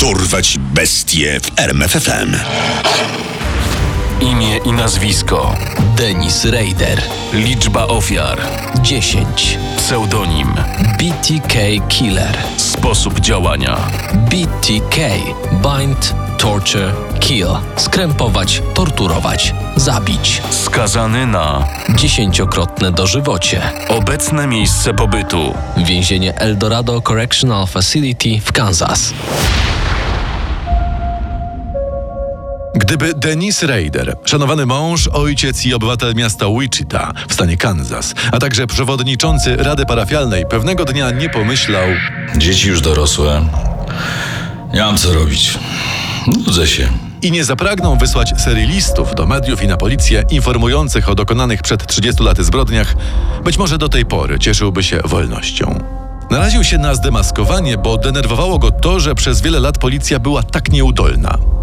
Dorwać bestie w RMFFM. Imię i nazwisko. Denis Raider. Liczba ofiar. 10. Pseudonim. BTK Killer. Sposób działania. BTK. Bind, torture, kill. Skrępować, torturować, zabić. Skazany na Dziesięciokrotne dożywocie. obecne miejsce pobytu. Więzienie Eldorado Correctional Facility w Kansas. Gdyby Denis Raider, szanowany mąż, ojciec i obywatel miasta Wichita w stanie Kansas, a także przewodniczący Rady Parafialnej pewnego dnia nie pomyślał, Dzieci już dorosłe. Nie mam co robić. Nudzę się. i nie zapragnął wysłać serii listów do mediów i na policję informujących o dokonanych przed 30 laty zbrodniach, być może do tej pory cieszyłby się wolnością. Naraził się na zdemaskowanie, bo denerwowało go to, że przez wiele lat policja była tak nieudolna.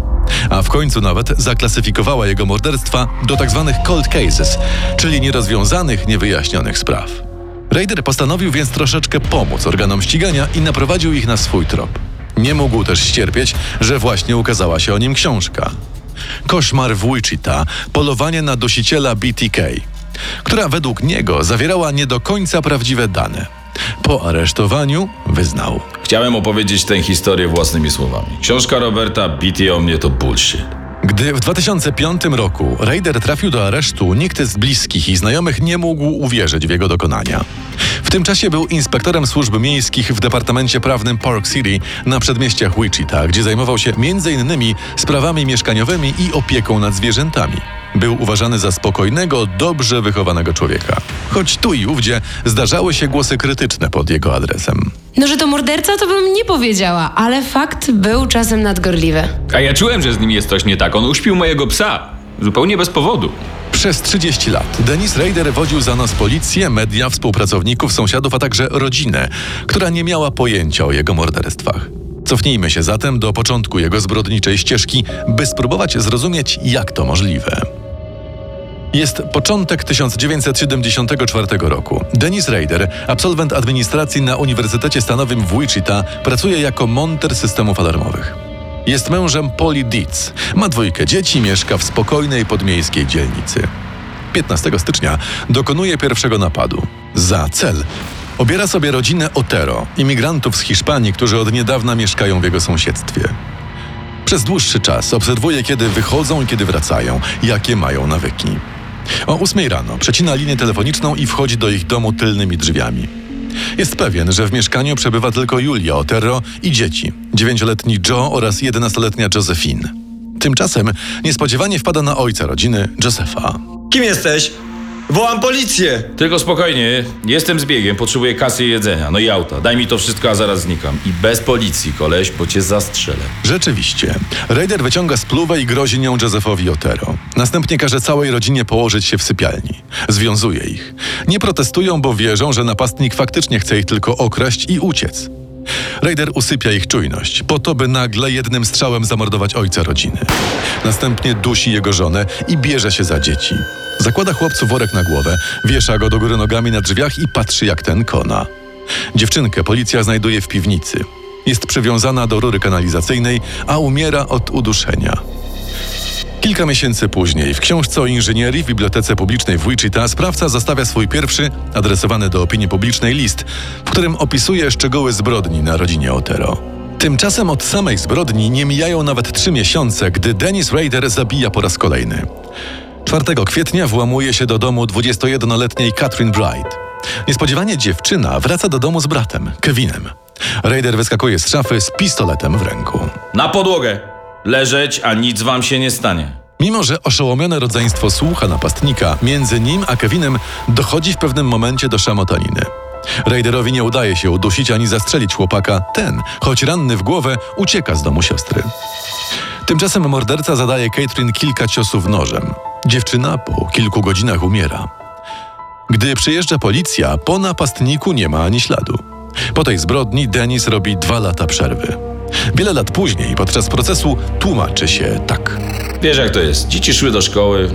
A w końcu nawet zaklasyfikowała jego morderstwa do tzw. cold cases, czyli nierozwiązanych, niewyjaśnionych spraw. Raider postanowił więc troszeczkę pomóc organom ścigania i naprowadził ich na swój trop. Nie mógł też ścierpieć, że właśnie ukazała się o nim książka. Koszmar w Wichita polowanie na dusiciela BTK, która według niego zawierała nie do końca prawdziwe dane. Po aresztowaniu wyznał. Chciałem opowiedzieć tę historię własnymi słowami. Książka Roberta Beatty o mnie to bullshit. Gdy w 2005 roku Raider trafił do aresztu, nikt z bliskich i znajomych nie mógł uwierzyć w jego dokonania. W tym czasie był inspektorem służb miejskich w Departamencie Prawnym Park City na przedmieściach Wichita, gdzie zajmował się m.in. sprawami mieszkaniowymi i opieką nad zwierzętami. Był uważany za spokojnego, dobrze wychowanego człowieka. Choć tu i ówdzie zdarzały się głosy krytyczne pod jego adresem. No, że to morderca, to bym nie powiedziała, ale fakt był czasem nadgorliwy. A ja czułem, że z nim jest coś nie tak. On uśpił mojego psa. Zupełnie bez powodu. Przez 30 lat Denis Raider wodził za nas policję, media, współpracowników, sąsiadów, a także rodzinę, która nie miała pojęcia o jego morderstwach. Cofnijmy się zatem do początku jego zbrodniczej ścieżki, by spróbować zrozumieć, jak to możliwe. Jest początek 1974 roku. Denis Raider, absolwent administracji na Uniwersytecie Stanowym w Wichita, pracuje jako monter systemów alarmowych. Jest mężem Polly Dietz. Ma dwójkę dzieci, mieszka w spokojnej podmiejskiej dzielnicy. 15 stycznia dokonuje pierwszego napadu. Za cel obiera sobie rodzinę Otero, imigrantów z Hiszpanii, którzy od niedawna mieszkają w jego sąsiedztwie. Przez dłuższy czas obserwuje, kiedy wychodzą i kiedy wracają, jakie mają nawyki. O 8 rano przecina linię telefoniczną i wchodzi do ich domu tylnymi drzwiami. Jest pewien, że w mieszkaniu przebywa tylko Julia Otero i dzieci, dziewięcioletni Joe oraz jedenastoletnia Josephine. Tymczasem niespodziewanie wpada na ojca rodziny, Josepha. Kim jesteś? Wołam policję! Tylko spokojnie, jestem z biegiem, potrzebuję kasy i jedzenia, no i auta. Daj mi to wszystko, a zaraz znikam. I bez policji, koleś, bo cię zastrzelę. Rzeczywiście. Raider wyciąga spluwę i grozi nią Josephowi Otero. Następnie każe całej rodzinie położyć się w sypialni. Związuje ich. Nie protestują, bo wierzą, że napastnik faktycznie chce ich tylko okraść i uciec. Raider usypia ich czujność, po to, by nagle jednym strzałem zamordować ojca rodziny. Następnie dusi jego żonę i bierze się za dzieci. Zakłada chłopcu worek na głowę, wiesza go do góry nogami na drzwiach i patrzy, jak ten kona. Dziewczynkę policja znajduje w piwnicy. Jest przywiązana do rury kanalizacyjnej, a umiera od uduszenia. Kilka miesięcy później w książce o inżynierii w Bibliotece Publicznej w Wichita sprawca zostawia swój pierwszy, adresowany do opinii publicznej list, w którym opisuje szczegóły zbrodni na rodzinie Otero. Tymczasem od samej zbrodni nie mijają nawet trzy miesiące, gdy Dennis Raider zabija po raz kolejny. 4 kwietnia włamuje się do domu 21-letniej Catherine Bright. Niespodziewanie dziewczyna wraca do domu z bratem, Kevinem. Raider wyskakuje z szafy z pistoletem w ręku. Na podłogę! Leżeć, a nic wam się nie stanie. Mimo, że oszołomione rodzeństwo słucha napastnika, między nim a Kevinem dochodzi w pewnym momencie do szamotaniny. Raiderowi nie udaje się udusić ani zastrzelić chłopaka. Ten, choć ranny w głowę, ucieka z domu siostry. Tymczasem morderca zadaje Catherine kilka ciosów nożem. Dziewczyna po kilku godzinach umiera. Gdy przyjeżdża policja, po napastniku nie ma ani śladu. Po tej zbrodni Denis robi dwa lata przerwy. Wiele lat później, podczas procesu, tłumaczy się tak. Wiesz jak to jest, dzieci szły do szkoły,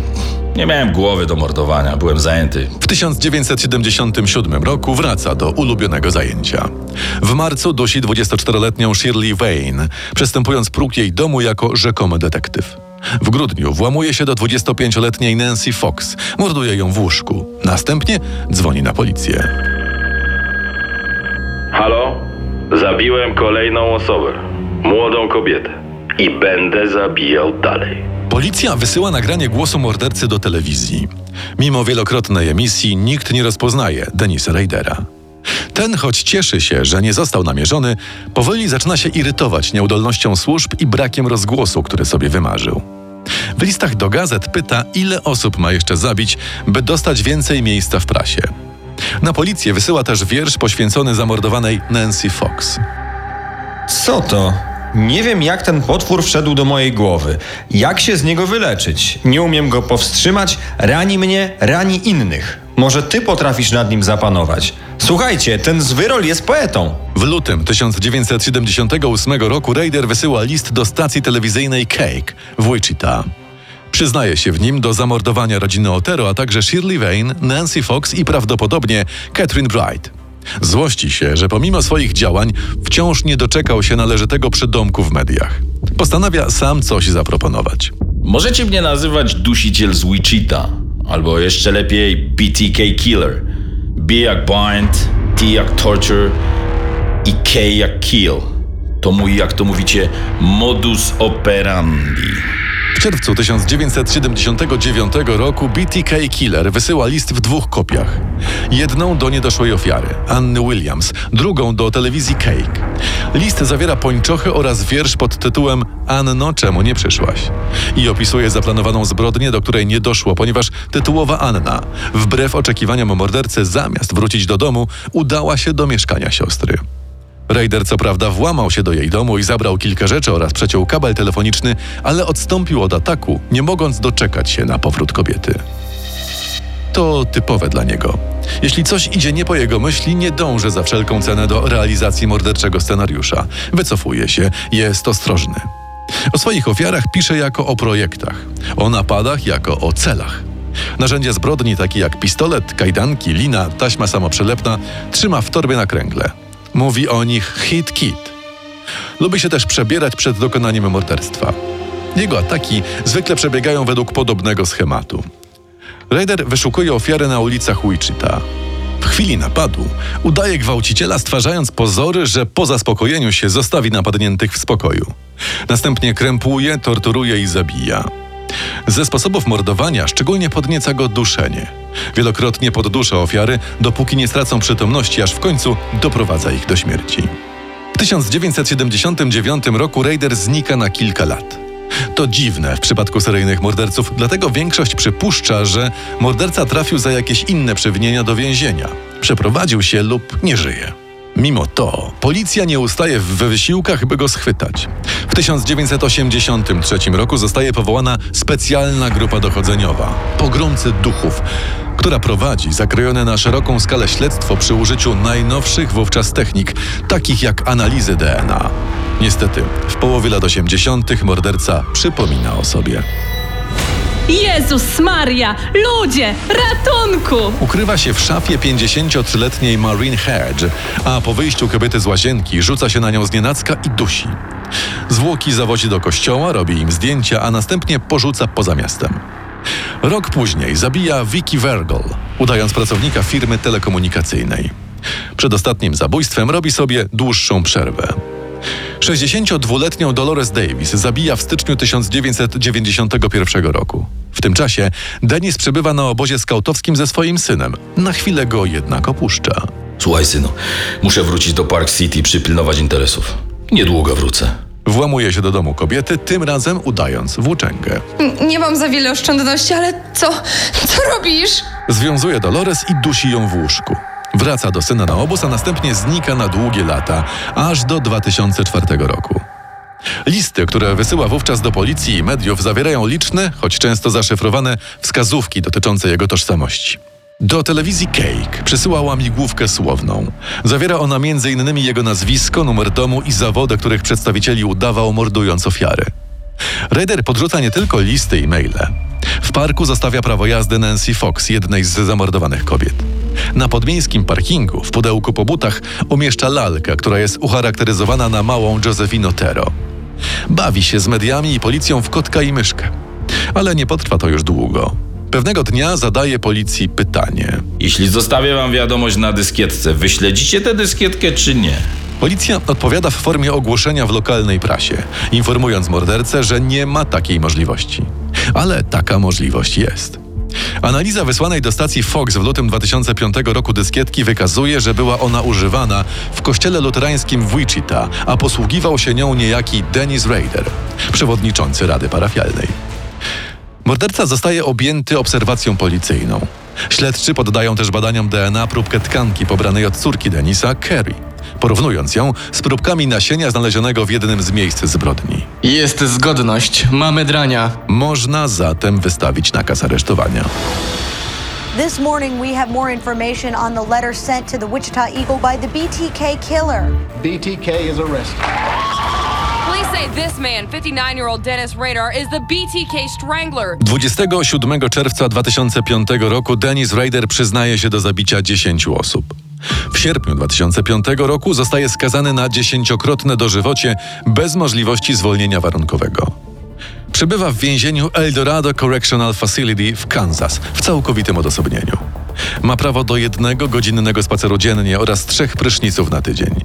Nie miałem głowy do mordowania, byłem zajęty. W 1977 roku wraca do ulubionego zajęcia. W marcu dusi 24-letnią Shirley Vane, przestępując próg jej domu jako rzekomy detektyw. W grudniu włamuje się do 25-letniej Nancy Fox, morduje ją w łóżku. Następnie dzwoni na policję. Halo? Zabiłem kolejną osobę. Młodą kobietę. I będę zabijał dalej. Policja wysyła nagranie głosu mordercy do telewizji. Mimo wielokrotnej emisji nikt nie rozpoznaje Denisa Raidera. Ten, choć cieszy się, że nie został namierzony, powoli zaczyna się irytować nieudolnością służb i brakiem rozgłosu, który sobie wymarzył. W listach do gazet pyta, ile osób ma jeszcze zabić, by dostać więcej miejsca w prasie. Na policję wysyła też wiersz poświęcony zamordowanej Nancy Fox. Co to? Nie wiem, jak ten potwór wszedł do mojej głowy. Jak się z niego wyleczyć? Nie umiem go powstrzymać, rani mnie, rani innych. Może ty potrafisz nad nim zapanować. Słuchajcie, ten zwyrol jest poetą. W lutym 1978 roku Raider wysyła list do stacji telewizyjnej Cake w Wichita. Przyznaje się w nim do zamordowania rodziny Otero, a także Shirley Vane, Nancy Fox i prawdopodobnie Catherine Bright. Złości się, że pomimo swoich działań wciąż nie doczekał się należytego przydomku w mediach. Postanawia sam coś zaproponować. Możecie mnie nazywać dusiciel z Wichita, albo jeszcze lepiej BTK Killer. B jak bind, T jak torture i K jak kill. To mój, jak to mówicie, modus operandi. Czerwcu 1979 roku BTK Killer wysyła list w dwóch kopiach. Jedną do niedoszłej ofiary, Anny Williams, drugą do telewizji Cake. List zawiera pończochy oraz wiersz pod tytułem Anno, czemu nie przyszłaś? I opisuje zaplanowaną zbrodnię, do której nie doszło, ponieważ tytułowa Anna, wbrew oczekiwaniom mordercy, zamiast wrócić do domu, udała się do mieszkania siostry. Raider co prawda włamał się do jej domu i zabrał kilka rzeczy oraz przeciął kabel telefoniczny, ale odstąpił od ataku, nie mogąc doczekać się na powrót kobiety. To typowe dla niego. Jeśli coś idzie nie po jego myśli, nie dąży za wszelką cenę do realizacji morderczego scenariusza. Wycofuje się, jest ostrożny. O swoich ofiarach pisze jako o projektach, o napadach jako o celach. Narzędzia zbrodni takie jak pistolet, kajdanki, lina, taśma samoprzylepna trzyma w torbie na kręgle. Mówi o nich hit kit. Lubi się też przebierać przed dokonaniem morderstwa. Jego ataki zwykle przebiegają według podobnego schematu. Raider wyszukuje ofiary na ulicach Wichita. W chwili napadu udaje gwałciciela, stwarzając pozory, że po zaspokojeniu się zostawi napadniętych w spokoju. Następnie krępuje, torturuje i zabija. Ze sposobów mordowania szczególnie podnieca go duszenie. Wielokrotnie poddusza ofiary, dopóki nie stracą przytomności, aż w końcu doprowadza ich do śmierci. W 1979 roku Raider znika na kilka lat. To dziwne w przypadku seryjnych morderców, dlatego większość przypuszcza, że morderca trafił za jakieś inne przewinienia do więzienia, przeprowadził się lub nie żyje. Mimo to policja nie ustaje w wysiłkach, by go schwytać. W 1983 roku zostaje powołana specjalna grupa dochodzeniowa Pogromcy Duchów, która prowadzi zakrojone na szeroką skalę śledztwo przy użyciu najnowszych wówczas technik, takich jak analizy DNA. Niestety, w połowie lat 80. morderca przypomina o sobie. Jezus Maria! Ludzie! Ratunku! Ukrywa się w szafie 53-letniej Maureen Hedge, a po wyjściu kobiety z łazienki rzuca się na nią znienacka i dusi. Zwłoki zawozi do kościoła, robi im zdjęcia, a następnie porzuca poza miastem. Rok później zabija Vicky Vergel, udając pracownika firmy telekomunikacyjnej. Przed ostatnim zabójstwem robi sobie dłuższą przerwę. 62-letnią Dolores Davis zabija w styczniu 1991 roku. W tym czasie Denis przebywa na obozie skautowskim ze swoim synem. Na chwilę go jednak opuszcza. Słuchaj, synu, muszę wrócić do Park City i przypilnować interesów. Niedługo wrócę. Włamuje się do domu kobiety, tym razem udając włóczęgę. N- Nie mam za wiele oszczędności, ale co? Co robisz? Związuje Dolores i dusi ją w łóżku. Wraca do syna na obóz, a następnie znika na długie lata, aż do 2004 roku. Listy, które wysyła wówczas do policji i mediów, zawierają liczne, choć często zaszyfrowane, wskazówki dotyczące jego tożsamości. Do telewizji Cake przysyła łamigłówkę słowną. Zawiera ona m.in. jego nazwisko, numer domu i zawody, których przedstawicieli udawał, mordując ofiary. Raider podrzuca nie tylko listy i maile. W parku zostawia prawo jazdy Nancy Fox, jednej z zamordowanych kobiet. Na podmiejskim parkingu, w pudełku po butach, umieszcza lalkę, która jest ucharakteryzowana na małą Josephine Otero. Bawi się z mediami i policją w kotka i myszkę. Ale nie potrwa to już długo. Pewnego dnia zadaje policji pytanie. Jeśli zostawię wam wiadomość na dyskietce, wyśledzicie tę dyskietkę czy nie? Policja odpowiada w formie ogłoszenia w lokalnej prasie, informując mordercę, że nie ma takiej możliwości. Ale taka możliwość jest. Analiza wysłanej do stacji Fox w lutym 2005 roku dyskietki wykazuje, że była ona używana w kościele luterańskim w Wichita, a posługiwał się nią niejaki Dennis Rader, przewodniczący Rady Parafialnej. Morderca zostaje objęty obserwacją policyjną. Śledczy poddają też badaniom DNA próbkę tkanki pobranej od córki Denisa, Kerry, porównując ją z próbkami nasienia znalezionego w jednym z miejsc zbrodni. Jest zgodność, mamy drania. Można zatem wystawić nakaz aresztowania. This morning, we have more information on the letter sent to the Wichita Eagle by the BTK killer. BTK is arrested. Police say this man, 59-year-old Dennis Radar, is the BTK Strangler. 27 czerwca 2005 roku Dennis Rader przyznaje się do zabicia 10 osób. W sierpniu 2005 roku zostaje skazany na dziesięciokrotne dożywocie bez możliwości zwolnienia warunkowego. Przebywa w więzieniu El Dorado Correctional Facility w Kansas w całkowitym odosobnieniu. Ma prawo do jednego godzinnego spaceru dziennie oraz trzech pryszniców na tydzień.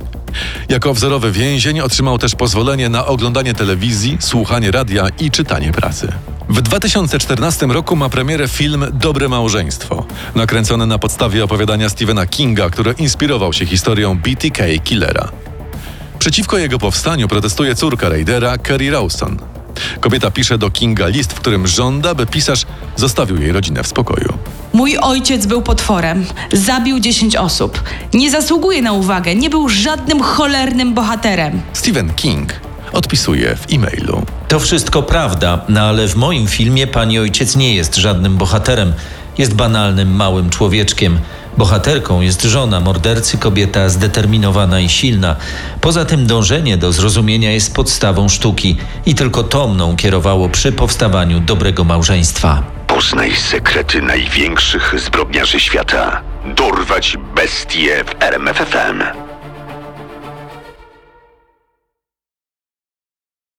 Jako wzorowy więzień otrzymał też pozwolenie na oglądanie telewizji, słuchanie radia i czytanie prasy. W 2014 roku ma premierę film Dobre Małżeństwo, nakręcony na podstawie opowiadania Stephena Kinga, który inspirował się historią BTK Killera. Przeciwko jego powstaniu protestuje córka Raidera, Kerry Rawson. Kobieta pisze do Kinga list, w którym żąda, by pisarz zostawił jej rodzinę w spokoju. Mój ojciec był potworem. Zabił 10 osób. Nie zasługuje na uwagę. Nie był żadnym cholernym bohaterem. Stephen King odpisuje w e-mailu. To wszystko prawda, no ale w moim filmie pani ojciec nie jest żadnym bohaterem. Jest banalnym, małym człowieczkiem. Bohaterką jest żona mordercy, kobieta zdeterminowana i silna. Poza tym dążenie do zrozumienia jest podstawą sztuki i tylko to mną kierowało przy powstawaniu dobrego małżeństwa. Poznaj sekrety największych zbrodniarzy świata. Dorwać bestie w RMFFM.